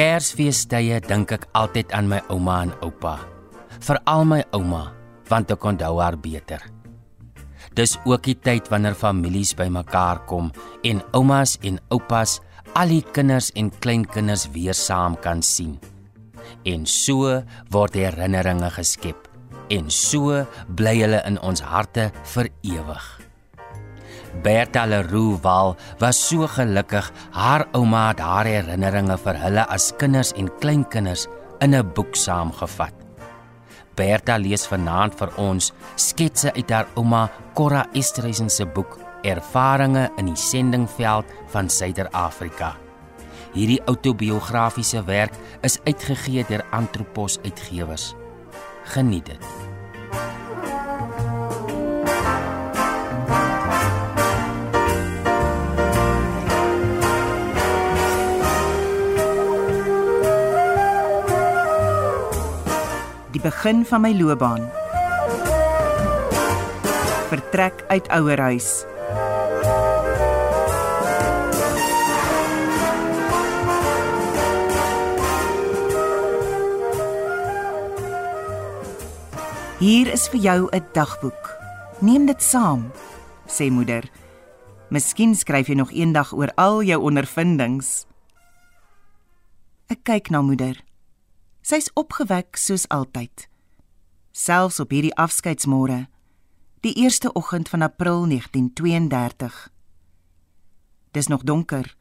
Kersfeestye dink ek altyd aan my ouma en oupa. Veral my ouma, want ek onthou haar beter. Dis ook die tyd wanneer families bymekaar kom en oumas en oupas al die kinders en kleinkinders weer saam kan sien. En so word herinneringe geskep en so bly hulle in ons harte vir ewig. Bertha Leroux Wal was so gelukkig haar ouma het haar herinneringe vir hulle as kinders en kleinkinders in 'n boek saamgevat. Bertha lees vanaand vir ons sketse uit haar ouma Cora Esterhuizen se boek Ervarings in die sendingveld van Suider-Afrika. Hierdie autobiografiese werk is uitgegee deur Anthropos Uitgewers. Geniet dit. Die begin van my loopbaan. Vertrek uit ouerhuis. Hier is vir jou 'n dagboek. Neem dit saam, sê moeder. Miskien skryf jy nog eendag oor al jou ondervindings. Ek kyk na moeder. Sy's opgewek soos altyd. Selfs op hierdie afskeidsmôre, die eerste oggend van April 1932. Dis nog donker.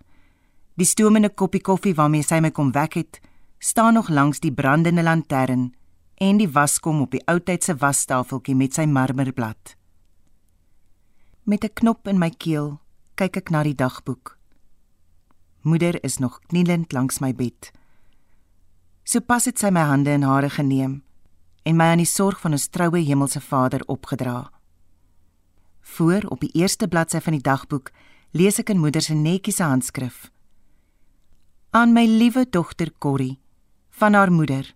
Die stoomende koppie koffie waarmee sy my kom wek het, staan nog langs die brandende lantern en die waskom op die oudtydse wastafeltjie met sy marmerblad. Met 'n knop in my keel kyk ek na die dagboek. Moeder is nog knielend langs my bed. Sopas het sy my hande in hare geneem en my aan die sorg van ons troue hemelse Vader opgedra. Voor op die eerste bladsy van die dagboek lees ek in moeder se netjiese handskrif: Aan my liewe dogter Corrie van haar moeder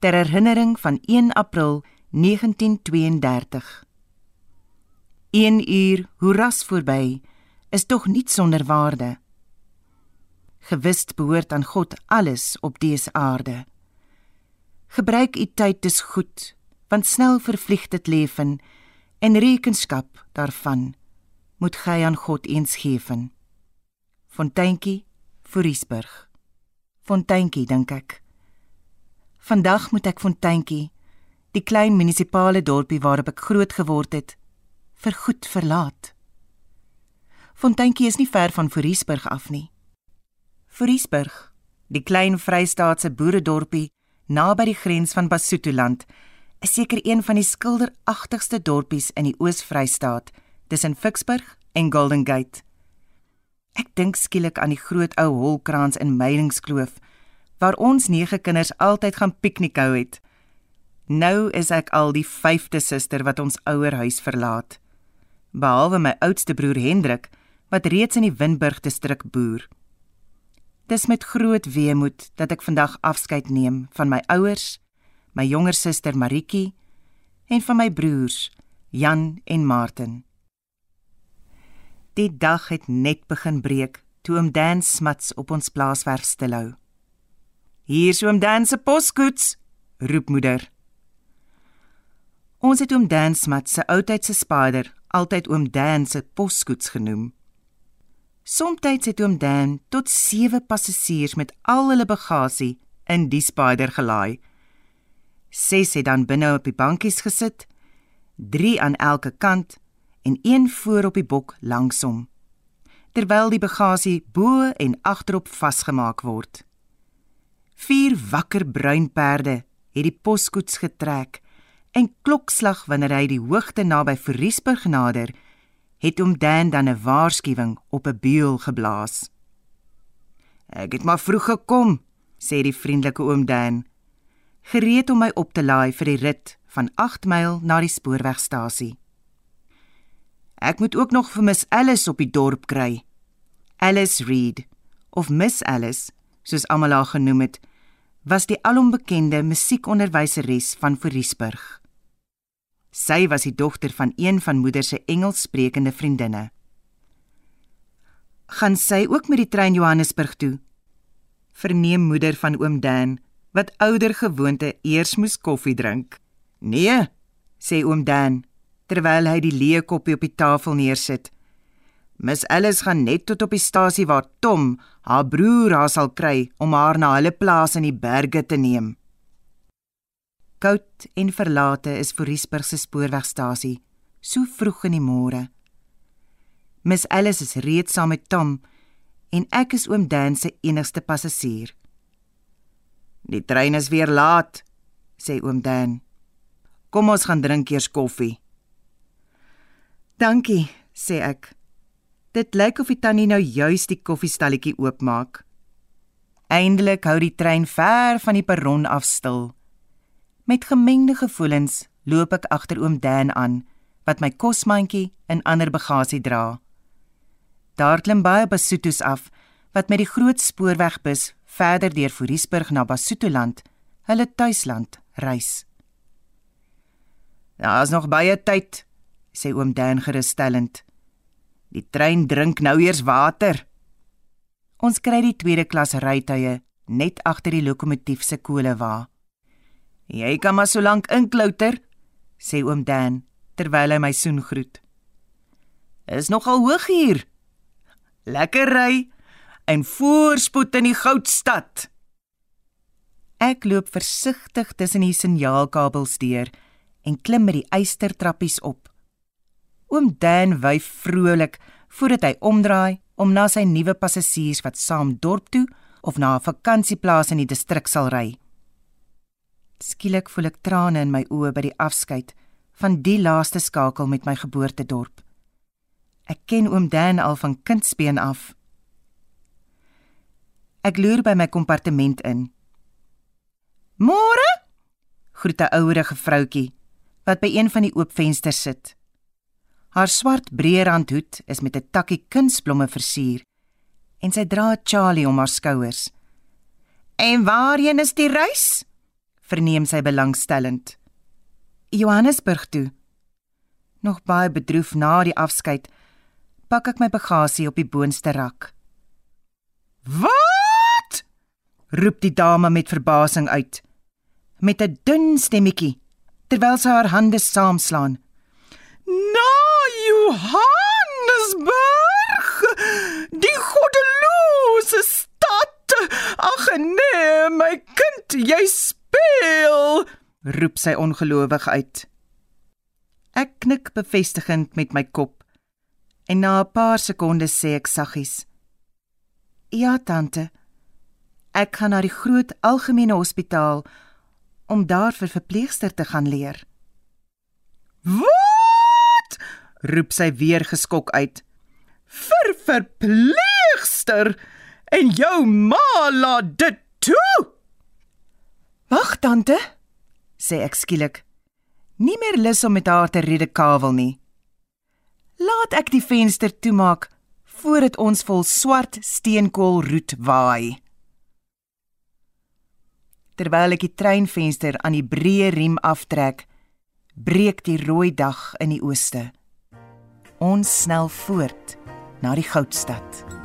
ter herinnering van 1 April 1932. Een uur hoe ras verby is tog niet sonder waarde. Gewist behoort aan God alles op dese aarde. Gebruik u tyd dis goed, want snel vervlieg dit leven en rekenskap daarvan moet gij aan God eens geven. Fonteintjie, Foriesburg. Fonteintjie dink ek. Vandag moet ek Fonteintjie, die klein munisipale dorpie waarop ek groot geword het, vir goed verlaat. Fonteintjie is nie ver van Foriesburg af nie. Foriesburg, die klein Vrystaatse boeredorpie naby die grens van Basutoland, is seker een van die skilderagtigste dorpies in die Oos-Vrystaat, tussen Ficksburg en Golden Gate. Ek dink skielik aan die groot ou holkrans in Meyingskloof waar ons nege kinders altyd gaan piknik hou het. Nou is ek al die 5de suster wat ons ouer huis verlaat. Behalwe my oudste broer Hendrik wat reeds in die Winburg distrik boer. Dis met groot weemoed dat ek vandag afskeid neem van my ouers, my jonger suster Maritjie en van my broers Jan en Martin. Die dag het net begin breek toe oom Dan smats op ons plaaswerf stilhou. Hier is oom Dan se poskoets, roep moeder. Ons het oom Dan Smat se oudtydse spader altyd oom Dan se poskoets genoem. Somstyds het oom Dan tot 7 passasiers met al hulle bagasie in die spader gelaai. Ses het dan binne op die bankies gesit, 3 aan elke kant en een voor op die bok langsom. Terwyl die bagasie bo en agterop vasgemaak word. Vier wakker bruin perde het die poskoets getrek en klokslag wanneer hy die hoogte naby Vriesburg nader, het hom Dan dan 'n waarskuwing op 'n beul geblaas. Ek het maar vroeg gekom, sê die vriendelike oom Dan, gereed om my op te laai vir die rit van 8 myl na die spoorwegstasie. Ek moet ook nog vir Miss Alice op die dorp kry. Alice Reed of Miss Alice soos almal haar genoem het, was die alombekende musiekonderwyseres van Foriesburg. Sy was die dogter van een van moeder se Engelssprekende vriendinne. Gaan sy ook met die trein Johannesburg toe? Verneem moeder van oom Dan, wat ouer gewoonte eers moes koffie drink. "Nee," sê oom Dan, terwyl hy die leë koppie op die tafel neersit. "Miss Alice gaan net tot op die stasie waar Tom, haar broer, haar sal kry om haar na hulle plaas in die berge te neem." Koud en verlate is Voriesburg se spoorwegstasie, so vroeg in die môre. Miss Alice is reeds saam met Tom en ek is oom Dan se enigste passasier. Die trein is weer laat, sê oom Dan. Kom ons gaan drink eers koffie. Dankie, sê ek. Dit lyk of die tannie nou juis die koffiestalletjie oopmaak. Eindelik hou die trein ver van die perron af stil. Met gemengde gevoelens loop ek agter oom Dan aan wat my kosmandjie en ander bagasie dra. Daar klim baie Basutos af wat met die groot spoorwegbus verder deur Voriesburg na Basutoland, hulle tuisland, reis. Daar's nog baie tyd, sê oom Dan gerusstellend. Die trein drink nou eers water. Ons kry die tweede klas rytuie net agter die lokomotief se kolewa. Jy kan maar so lank inklouter, sê oom Dan terwyl hy my soen groet. Is nogal hoog hier, lekker ry en voorspoed in die goudstad. Ek loop versigtig tussen die signaalkabels deur en klim met die eystertrappies op. Oom Dan wyf vrolik voordat hy omdraai om na sy nuwe passasiers wat saam dorp toe of na 'n vakansieplaas in die distrik sal ry. Skielik voel ek trane in my oë by die afskeid van die laaste skakel met my geboortedorp. Ek ken oom Dan al van kindsbeen af. Ek loer by my kompartement in. "Môre?" groet 'n ouerige vroutjie wat by een van die oop vensters sit. Haar swart breërand hoed is met 'n takkie kunsblomme versier en sy dra 'n Charlie om haar skouers. "En waarheen is die reis?" Verneem sy belangstellend. "Johannesburg toe." Nog baie bedroef na die afskeid pak ek my bagasie op die boonste rak. "Wat?" roep die dame met verbasing uit met 'n dun stemmetjie terwyl sy haar hande saamslaan. "Na Johannesburg, die goddelose stad. Ag nee, my kind, jy speel," roep sy ongelowig uit. Ek knik bevestigend met my kop En na 'n paar sekondes sê ek saggies: "Ja, tante. Ek gaan na die groot algemene hospitaal om daar vir verpleegster te gaan leer." "Wat?" roep sy weer geskok uit. "Vir verpleegster en jou ma laat dit toe?" "Wag, tante," sê ek skielik. Nie meer lus om met haar te redekawel nie. Laat ek die venster toemaak voordat ons vol swart steenkool roet waai. Terwyl ek die treinvenster aan die breë riem aftrek, breek die rooi dag in die ooste. Ons snel voort na die goudstad.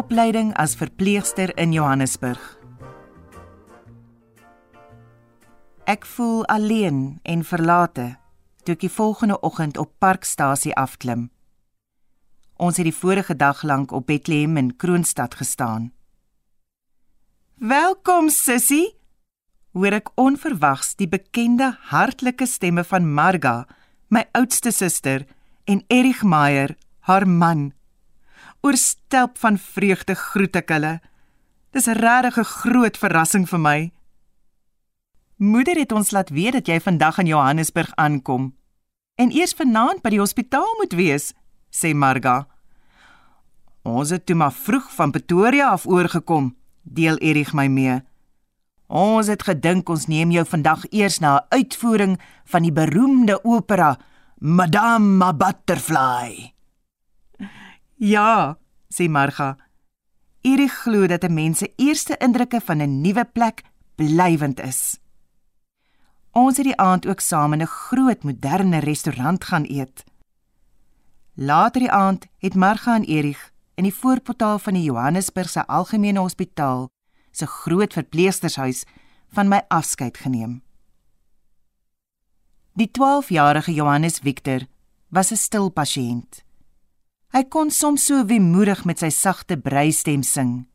Opleiding as verpleegster in Johannesburg. Ek voel alleen en verlate toe ek die volgende oggend op Parkstasie afklim. Ons het die vorige dag lank op Bethlehem in Kroonstad gestaan. "Welkom, sussie," hoor ek onverwags die bekende hartlike stemme van Marga, my oudste suster, en Erich Meyer, haar man oorstelp van vreugde groet ek hulle. Dis 'n groot verrassing vir my. Moeder het ons laat weet dat jy vandag in Johannesburg aankom en eers vanaand by die hospitaal moet wees, sê Marga. Ons het toe maar vroeg van Pretoria af oorgekom, deel Erich my mee. Ons het gedink ons neem jou vandag eers na 'n uitvoering van die beroemde opera Madame Butterfly. Ja, sê Marga. Erik glo dat 'n mens se eerste indrukke van 'n nuwe plek blywend is. Ons het die aand ook saam in 'n groot moderne restaurant gaan eet. Later die aand het Marga en Erich in die voorportaal van die Johannesburgse Algemene Hospitaal se groot verpleegstershuis van my afskeid geneem. Die 12-jarige Johannes Victor was 'n stil pasiënt. Hy kon soms so weemoedig met sy sagte breistem sing.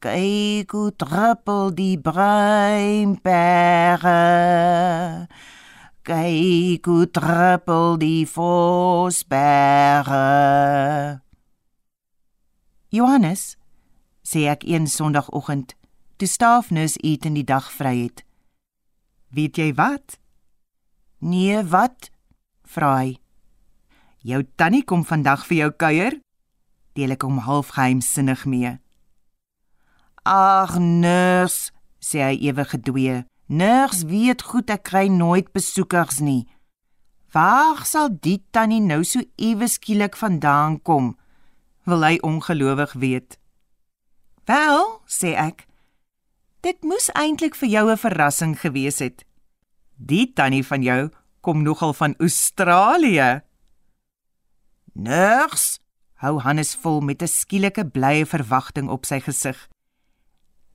Kyk hoe druppel die breinberge. Kyk hoe druppel die vosberge. Johannes, sê ek een Sondagoggend, toe staafnus eet in die dag vry het. Weet jy wat? Nee, wat? vra hy. Jou tannie kom vandag vir jou kuier? Deel ek hom half geheimsinnig mee. Ag, nurs, sê hy ewe gedwee. Nurs weet goed ek kry nooit besoekers nie. Waar sal die tannie nou so ewe skielik vandaan kom? Wil hy ongelowig weet. Wel, sê ek. Dit moes eintlik vir jou 'n verrassing gewees het. Die tannie van jou kom nogal van Australië. Nurs, hou Hannes vol met 'n skielike blye verwagting op sy gesig.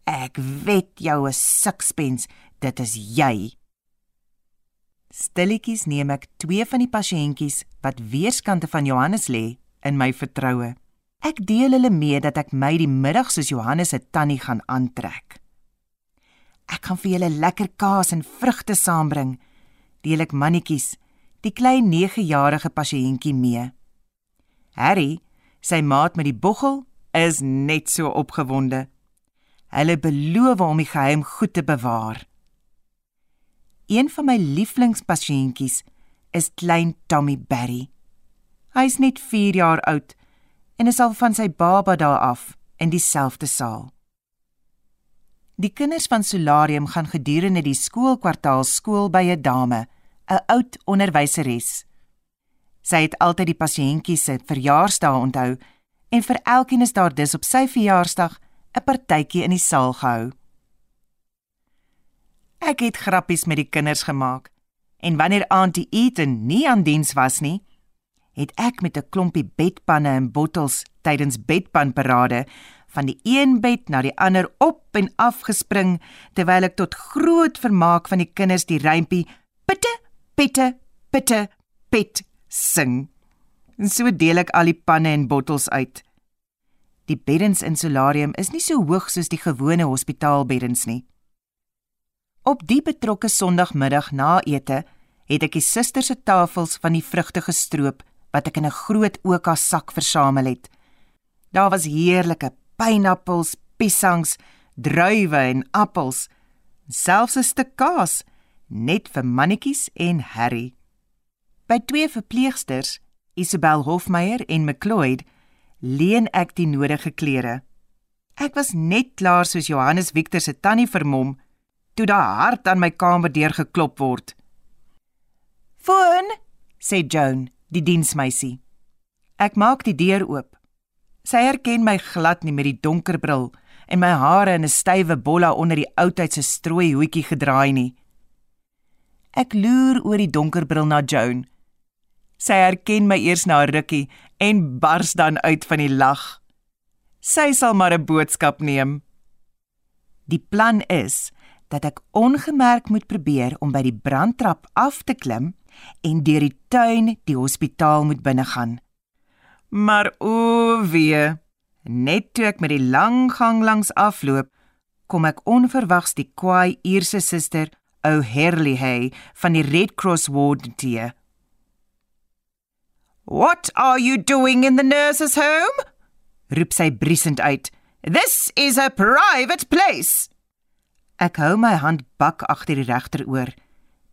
Ek weet jou is sukspens, dit is jy. Stilletjies neem ek twee van die pasiëntjies wat weerskante van Johannes lê in my vertroue. Ek deel hulle mee dat ek my die middag soos Johannes se tannie gaan aantrek. Ek gaan vir julle lekker kaas en vrugte saambring. Deel ek mannetjies, die klein 9-jarige pasiëntjie mee. Harry, sy maat met die boggel, is net so opgewonde. Hulle beloof om die geheim goed te bewaar. Een van my lieflingspasiëntjies is klein Tommy Barry. Hy is net 4 jaar oud en is al van sy baba daar af in dieselfde saal. Die kinders van Solarium gaan gedurende die skoolkwartaal skool by 'n dame, 'n oud onderwyseres. Sy het altyd die pasiëntjies se verjaarsdae onthou en vir elkeen is daar dus op sy verjaarsdag 'n partytjie in die saal gehou. Ek het grappies met die kinders gemaak en wanneer Auntie Eten nie aan diens was nie, het ek met 'n klompie bedpanne en bottels tydens bedpanparade van die een bed na die ander op en af gespring terwyl ek tot groot vermaak van die kinders die rympie pitte pitte pitte pit sing. En so deel ek al die panne en bottels uit. Die beddens in solarium is nie so hoog soos die gewone hospitaalbeddens nie. Op die betrokke Sondagmiddag na ete het ek die susters se tafels van die vrugte gestroop wat ek in 'n groot oka sak versamel het. Daar was heerlike pynappels, piesangs, druiwe en appels, selfs 'n stuk kaas net vir mannetjies en Harry. By twee verpleegsters, Isabel Hofmeyer en McLeod, leen ek die nodige klere. Ek was net klaar soos Johannes Victor se tannie vermom toe daar hard aan my kamerdeur geklop word. "Foon," sê Joan, die diensmeisie. Ek maak die deur oop. Sy herken my glad nie met die donker bril en my hare in 'n stywe bolla onder die oudheid se strooi hoedjie gedraai nie. Ek loer oor die donker bril na Joan. Sy herken my eers na 'n rukkie en bars dan uit van die lag. Sy sal maar 'n boodskap neem. Die plan is dat ek ongemerk moet probeer om by die brandtrap af te klim en deur die tuin die hospitaal moet binnegaan. Maar o wee, net toe ek met die lang gang langs afloop, kom ek onverwags die kwaai Ierse suster, ou Herlihy van die Red Cross ward teë. What are you doing in the nurse's home? roep sy briesend uit. This is a private place. Ek hou my hand bak agter die regteroor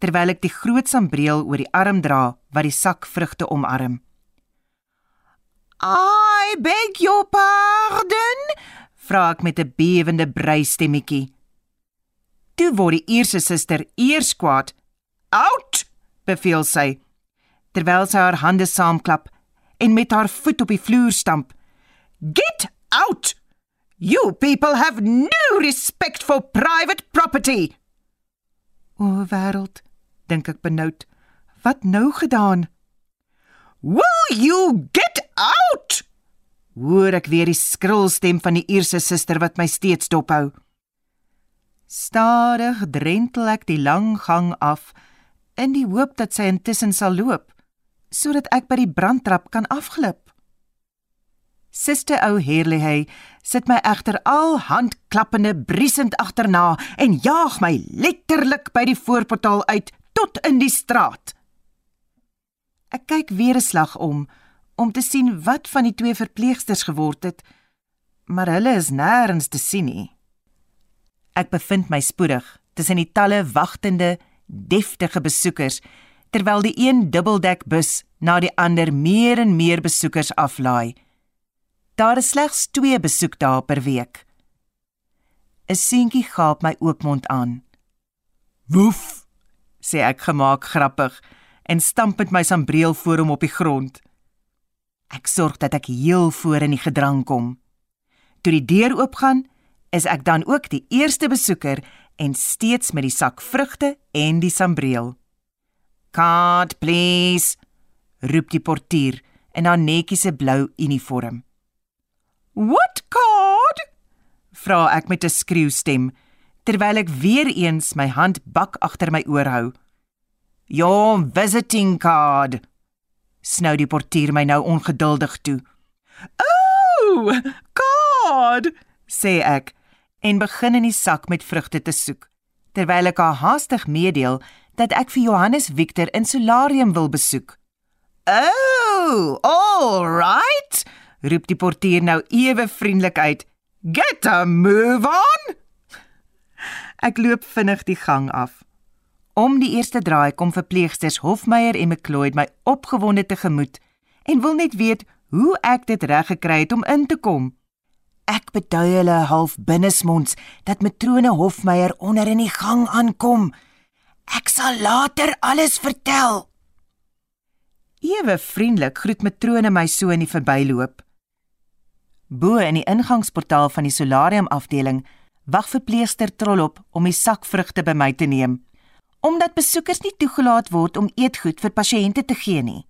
terwyl ek die groot sambreel oor die arm dra wat die sak vrugte omarm. I beg your pardon, vra ek met 'n bewende breistemmetjie. Toe word die eerste suster eers kwaad. Out, beveel sy terwyl sy haar hande saamklap en met haar voet op die vloer stamp. Get out! You people have no respect for private property. O wêreld, dink ek benoud. Wat nou gedaan? Will you get out? Hoor ek weer die skril stem van die Ierse suster wat my steeds dophou. Stadig drentel ek die lang gang af in die hoop dat sy intussen sal loop sodat ek by die brandtrap kan afglip. Suster O'Herlihy sit my egter al handklappende briesend agterna en jaag my letterlik by die voorportaal uit tot in die straat. Ek kyk weer 'n slag om om te sien wat van die twee verpleegsters geword het, maar hulle is nêrens te sien nie. Ek bevind my spoedig tussen die talle wagtende, deftige besoekers terwyl die een dubbeldekbus na die ander meer en meer besoekers aflaai. Daar is slegs 2 besoekdae per week. 'n Seentjie gaap my oopmond aan. "Woef," sê ek gemaak grappig en stamp met my sambreel voor hom op die grond. Ek sorg dat ek heel voor in die gedrang kom. Toe die deur oopgaan, is ek dan ook die eerste besoeker en steeds met die sak vrugte en die sambreel. "Card, please," roep die portier in haar netjiese blou uniform. "What card?" vra ek met 'n skreeustem terwyl ek weer eens my hand bak agter my oor hou. "Your visiting card," snou die portier my nou ongeduldig toe. "Oh, card," sê ek en begin in die sak met vrugte te soek terwyl ek haar haastig meedeel dat ek vir Johannes Victor in solarium wil besoek. "Oh, all right," roep die portier nou ewe vriendelik uit. "Get a move on." Ek loop vinnig die gang af. Om die eerste draai kom verpleegsters Hofmeyer en McLeod my opgewonde tegemoet en wil net weet hoe ek dit reg gekry het om in te kom. Ek bedui hulle half binnesmonds dat matrone Hofmeyer onder in die gang aankom. Ek sal later alles vertel. Ewe vriendelik groet matrone my so in die verbyloop. Bo in die ingangsportaal van die solarium afdeling wag verpleegster Trollop om die sak vrugte by my te neem, omdat besoekers nie toegelaat word om eetgoed vir pasiënte te gee nie.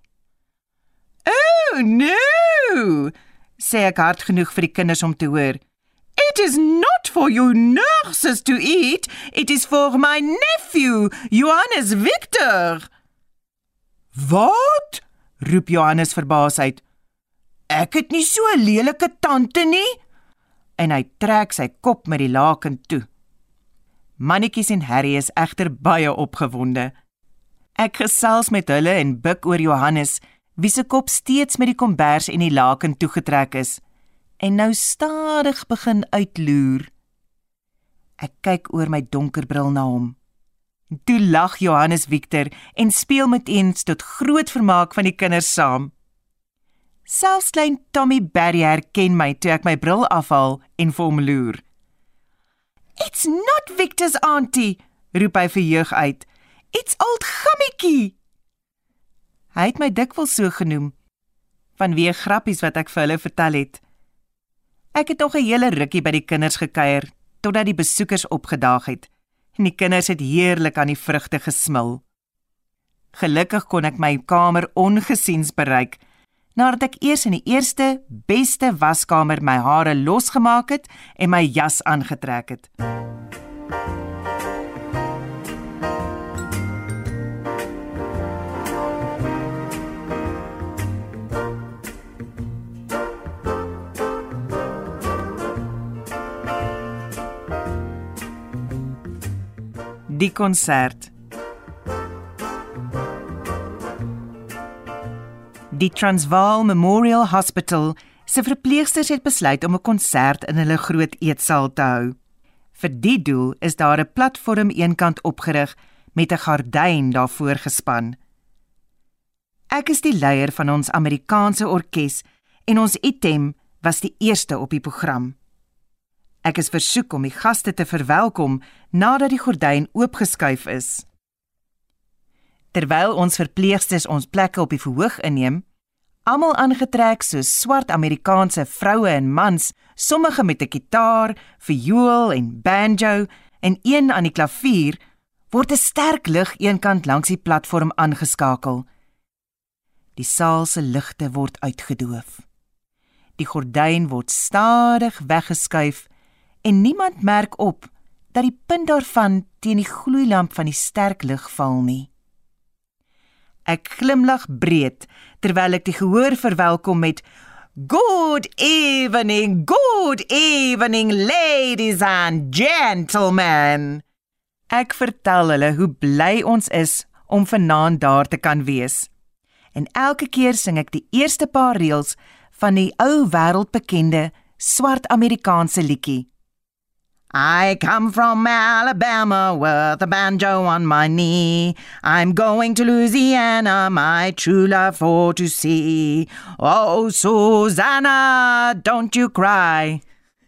"Oh, no!" sê ek hard genoeg vir die kinders om te hoor. It is not for you nurses to eat, it is for my nephew, Johannes Victor. Wat? roep Johannes verbaas uit. Ek het nie so 'n lelike tante nie. En hy trek sy kop met die laken toe. Mannetjies en Harry is egter baie opgewonde. Ek gesels met hulle en buig oor Johannes, wie se kop steeds met die kombers en die laken toegetrek is en nou stadig begin uitloer. Ek kyk oor my donker bril na hom. Toe lag Johannes Victor en speel met eens tot groot vermaak van die kinders saam. Selfs klein Tommy Barrier ken my toe ek my bril afhaal en vir hom loer. "It's not Victor's auntie," roep hy verheug uit. "It's old Gammetjie." Hy het my dikwels so genoem vanweë grappies wat ek vir hulle vertel het. Ek het nog 'n hele rukkie by die kinders gekuier totdat die besoekers opgedaag het en die kinders het heerlik aan die vrugte gesmil. Gelukkig kon ek my kamer ongesiens bereik nadat ek eers in die eerste beste waskamer my hare losgemaak het en my jas aangetrek het. Die konsert. Die Transvaal Memorial Hospital se verpleegsters het besluit om 'n konsert in hulle groot eetsaal te hou. Vir die doel is daar 'n platform eenkant opgerig met 'n gardyn daarvoor gespan. Ek is die leier van ons Amerikaanse orkes en ons item was die eerste op die program. Ek is versoek om die gaste te verwelkom nadat die gordyn oopgeskuif is. Terwyl ons verpleegsters ons plekke op die verhoog inneem, almal aangetrek soos swart Amerikaanse vroue en mans sommige met 'n kitaar, viool en banjo en een aan die klavier, word 'n sterk lig eenkant langs die platform aangeskakel. Die saal se ligte word uitgedoof. Die gordyn word stadig weggeskuif en niemand merk op dat die punt daarvan teen die gloeilamp van die sterk lig val nie. Ek glimlag breed terwyl ek die gehoor verwelkom met Good evening, good evening ladies and gentlemen. Ek vertel hulle hoe bly ons is om vanaand daar te kan wees. En elke keer sing ek die eerste paar reëls van die ou wêreldbekende swart Amerikaanse liedjie. I come from Alabama with a banjo on my knee. I'm going to Louisiana, my true love for to see. Oh, Susanna, don't you cry.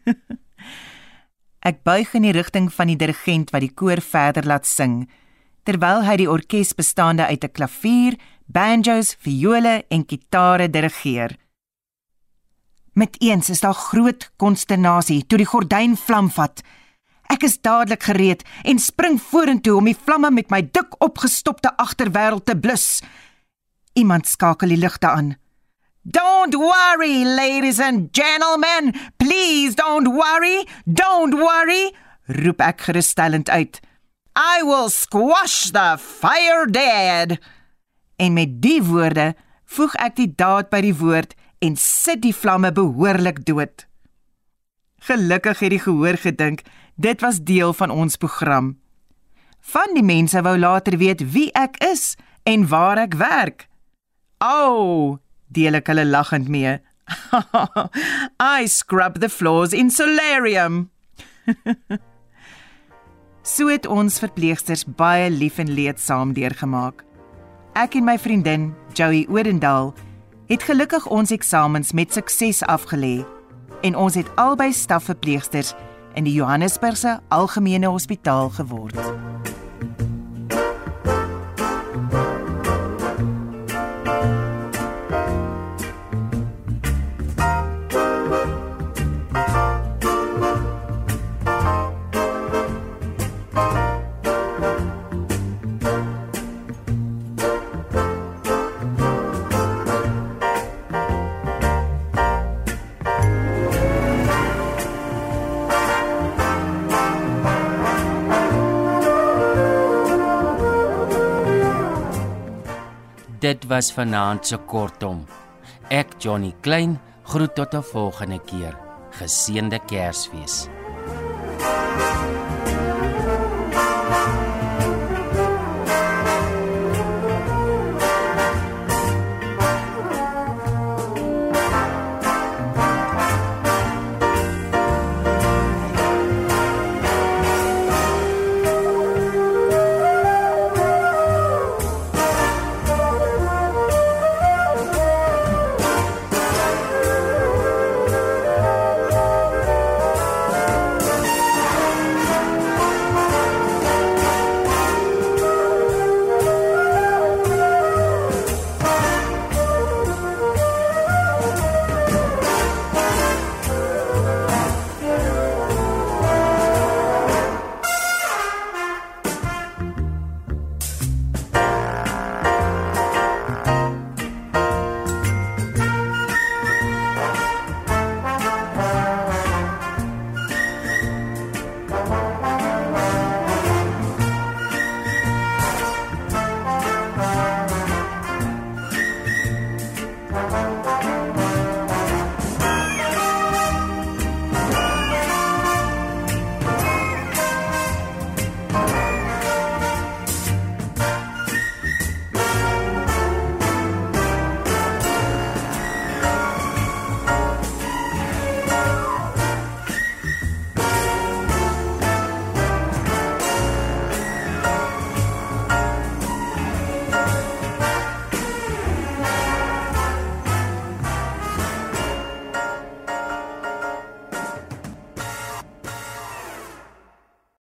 Ek buig in die rigting van die dirigent wat die koor verder laat sing, terwyl hy die orkes bestaande uit 'n klavier, banjos, viole en kitare dirigeer. Met eens is daar groot konsternasie toe die gordyn vlam vat. Ek is dadelik gereed en spring vorentoe om die vlamme met my dik opgestopte agterwêreld te blus. Iemand skakel die ligte aan. Don't worry, ladies and gentlemen. Please don't worry. Don't worry, roep ek gerusstellend uit. I will squash the fire dead. En met die woorde voeg ek die daad by die woord en sit die vlamme behoorlik dood. Gelukkig het die gehoor gedink dit was deel van ons program. Van die mense wou later weet wie ek is en waar ek werk. Au, deel ek hulle lagend mee. I scrub the floors in solarium. so het ons verpleegsters baie lief en leed saam deurgemaak. Ek en my vriendin, Joey Odendaal, het gelukkig ons eksamens met sukses afgelê en ons het albei stafverpleegsters in die Johannesburgse Algemene Hospitaal geword. Dit was vanaand se kortom. Ek Johnny Klein groet tot 'n volgende keer. Geseënde Kersfees.